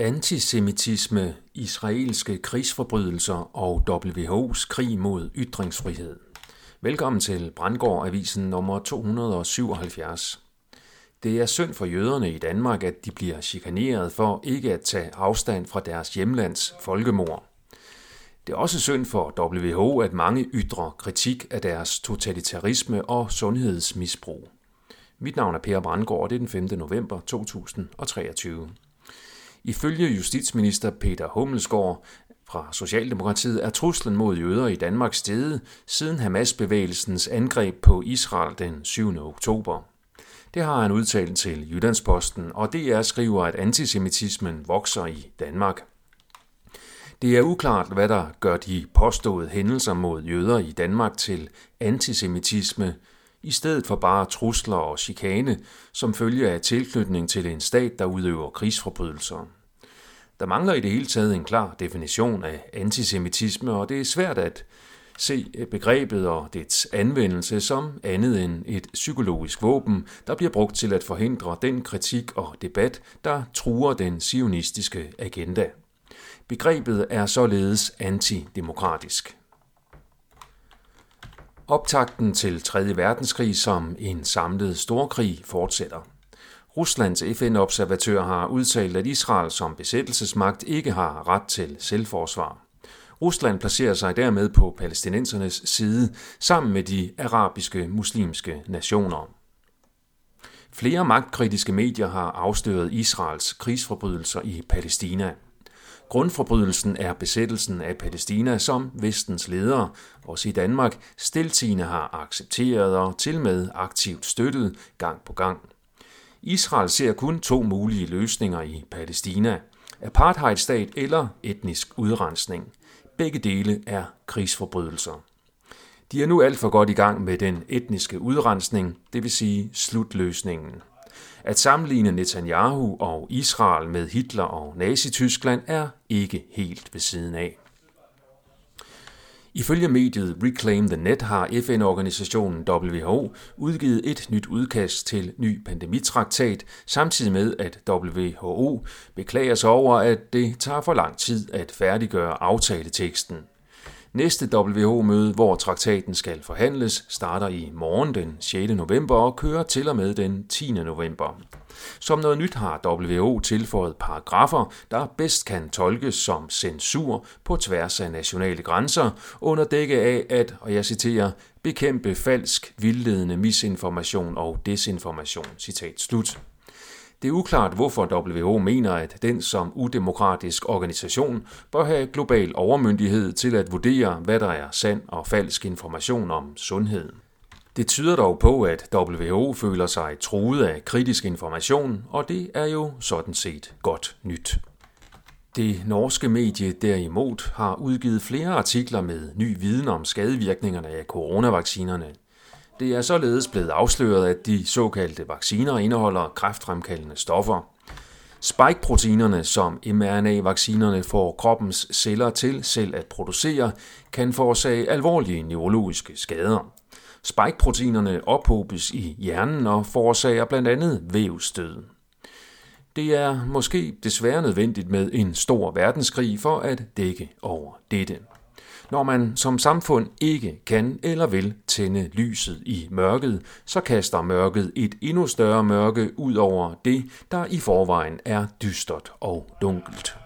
Antisemitisme, israelske krigsforbrydelser og WHO's krig mod ytringsfrihed. Velkommen til Brandgård Avisen nummer 277. Det er synd for jøderne i Danmark, at de bliver chikaneret for ikke at tage afstand fra deres hjemlands folkemord. Det er også synd for WHO, at mange ytrer kritik af deres totalitarisme og sundhedsmisbrug. Mit navn er Per Brandgård, og det er den 5. november 2023. Ifølge justitsminister Peter Hummelsgaard fra Socialdemokratiet er truslen mod jøder i Danmark steget siden Hamas-bevægelsens angreb på Israel den 7. oktober. Det har han udtalt til Jyllandsposten, og DR skriver, at antisemitismen vokser i Danmark. Det er uklart, hvad der gør de påståede hændelser mod jøder i Danmark til antisemitisme, i stedet for bare trusler og chikane, som følge af tilknytning til en stat, der udøver krigsforbrydelser. Der mangler i det hele taget en klar definition af antisemitisme, og det er svært at se begrebet og dets anvendelse som andet end et psykologisk våben, der bliver brugt til at forhindre den kritik og debat, der truer den sionistiske agenda. Begrebet er således antidemokratisk. Optakten til 3. verdenskrig som en samlet storkrig fortsætter. Ruslands FN-observatør har udtalt, at Israel som besættelsesmagt ikke har ret til selvforsvar. Rusland placerer sig dermed på palæstinensernes side sammen med de arabiske muslimske nationer. Flere magtkritiske medier har afsløret Israels krigsforbrydelser i Palæstina. Grundforbrydelsen er besættelsen af Palæstina, som vestens ledere, også i Danmark, stiltigende har accepteret og til med aktivt støttet gang på gang. Israel ser kun to mulige løsninger i Palæstina. Apartheidstat eller etnisk udrensning. Begge dele er krigsforbrydelser. De er nu alt for godt i gang med den etniske udrensning, det vil sige slutløsningen. At sammenligne Netanyahu og Israel med Hitler og Nazi-Tyskland er ikke helt ved siden af. Ifølge mediet Reclaim the Net har FN-organisationen WHO udgivet et nyt udkast til ny pandemitraktat, samtidig med at WHO beklager sig over, at det tager for lang tid at færdiggøre aftaleteksten. Næste WHO-møde, hvor traktaten skal forhandles, starter i morgen den 6. november og kører til og med den 10. november. Som noget nyt har WHO tilføjet paragrafer, der bedst kan tolkes som censur på tværs af nationale grænser, under dække af at, og jeg citerer, bekæmpe falsk, vildledende misinformation og desinformation. Citat slut. Det er uklart, hvorfor WHO mener, at den som udemokratisk organisation bør have global overmyndighed til at vurdere, hvad der er sand og falsk information om sundhed. Det tyder dog på, at WHO føler sig truet af kritisk information, og det er jo sådan set godt nyt. Det norske medie derimod har udgivet flere artikler med ny viden om skadevirkningerne af coronavaccinerne. Det er således blevet afsløret, at de såkaldte vacciner indeholder kræftfremkaldende stoffer. Spike-proteinerne, som mRNA-vaccinerne får kroppens celler til selv at producere, kan forårsage alvorlige neurologiske skader. Spike-proteinerne ophobes i hjernen og forårsager blandt andet vævstød. Det er måske desværre nødvendigt med en stor verdenskrig for at dække over dette. Når man som samfund ikke kan eller vil tænde lyset i mørket, så kaster mørket et endnu større mørke ud over det, der i forvejen er dystert og dunkelt.